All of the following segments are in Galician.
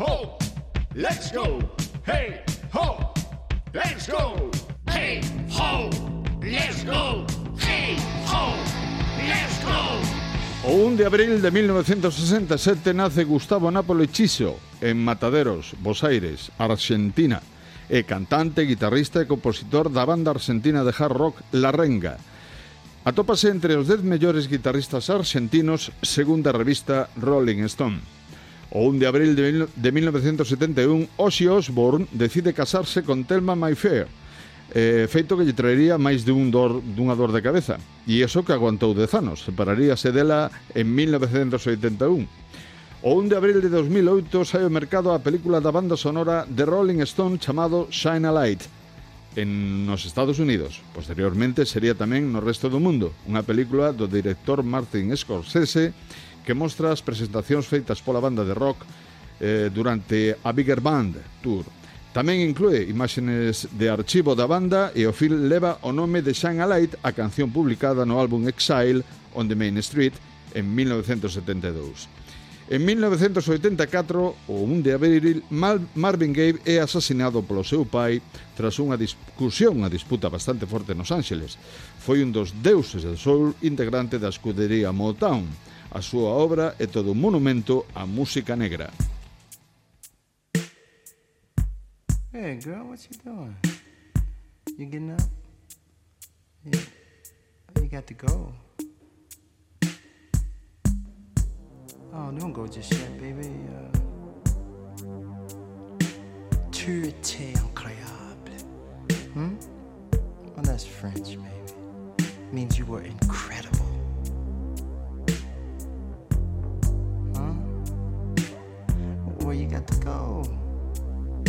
ho, let's go. Hey, ho, let's go. Hey, ho, let's go. Hey, ho, let's go. O 1 de abril de 1967 nace Gustavo Nápoli Chiso en Mataderos, Bos Aires, Argentina. É cantante, guitarrista e compositor da banda argentina de hard rock La Renga. Atópase entre os 10 mellores guitarristas argentinos segundo a revista Rolling Stone. O un de abril de, mil, de 1971, Ozzy Osbourne decide casarse con Thelma Mayfair, eh, feito que lle traería máis de un dor, dunha dor de cabeza. E iso que aguantou 10 anos, separaríase dela en 1981. O 1 de abril de 2008 sai ao mercado a película da banda sonora de Rolling Stone chamado Shine a Light en nos Estados Unidos. Posteriormente sería tamén no resto do mundo, unha película do director Martin Scorsese que mostra as presentacións feitas pola banda de rock eh, durante a Bigger Band Tour. Tamén inclúe imágenes de archivo da banda e o film leva o nome de Shine a Light, a canción publicada no álbum Exile on the Main Street en 1972. En 1984, o 1 de abril, Marvin Gaye é asasinado polo seu pai tras unha discusión, unha disputa bastante forte nos Ángeles. Foi un dos deuses do soul integrante da escudería Motown A súa obra é todo un monumento á música negra. Hey, girl, what you doing? You getting up? Yeah. You got to go. Oh, don't go just yet, baby. Uh, tu étais incroyable. Hmm? Well, that's French, go?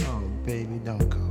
Oh, baby, don't go. Don't go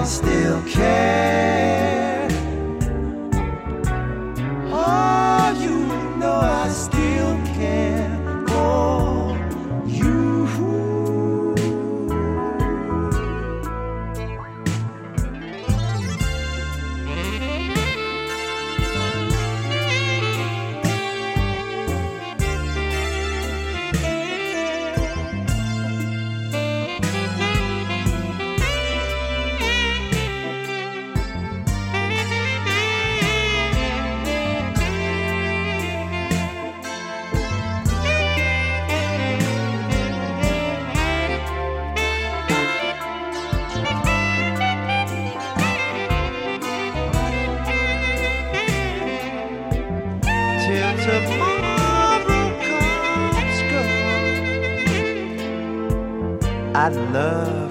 I still care. I'd love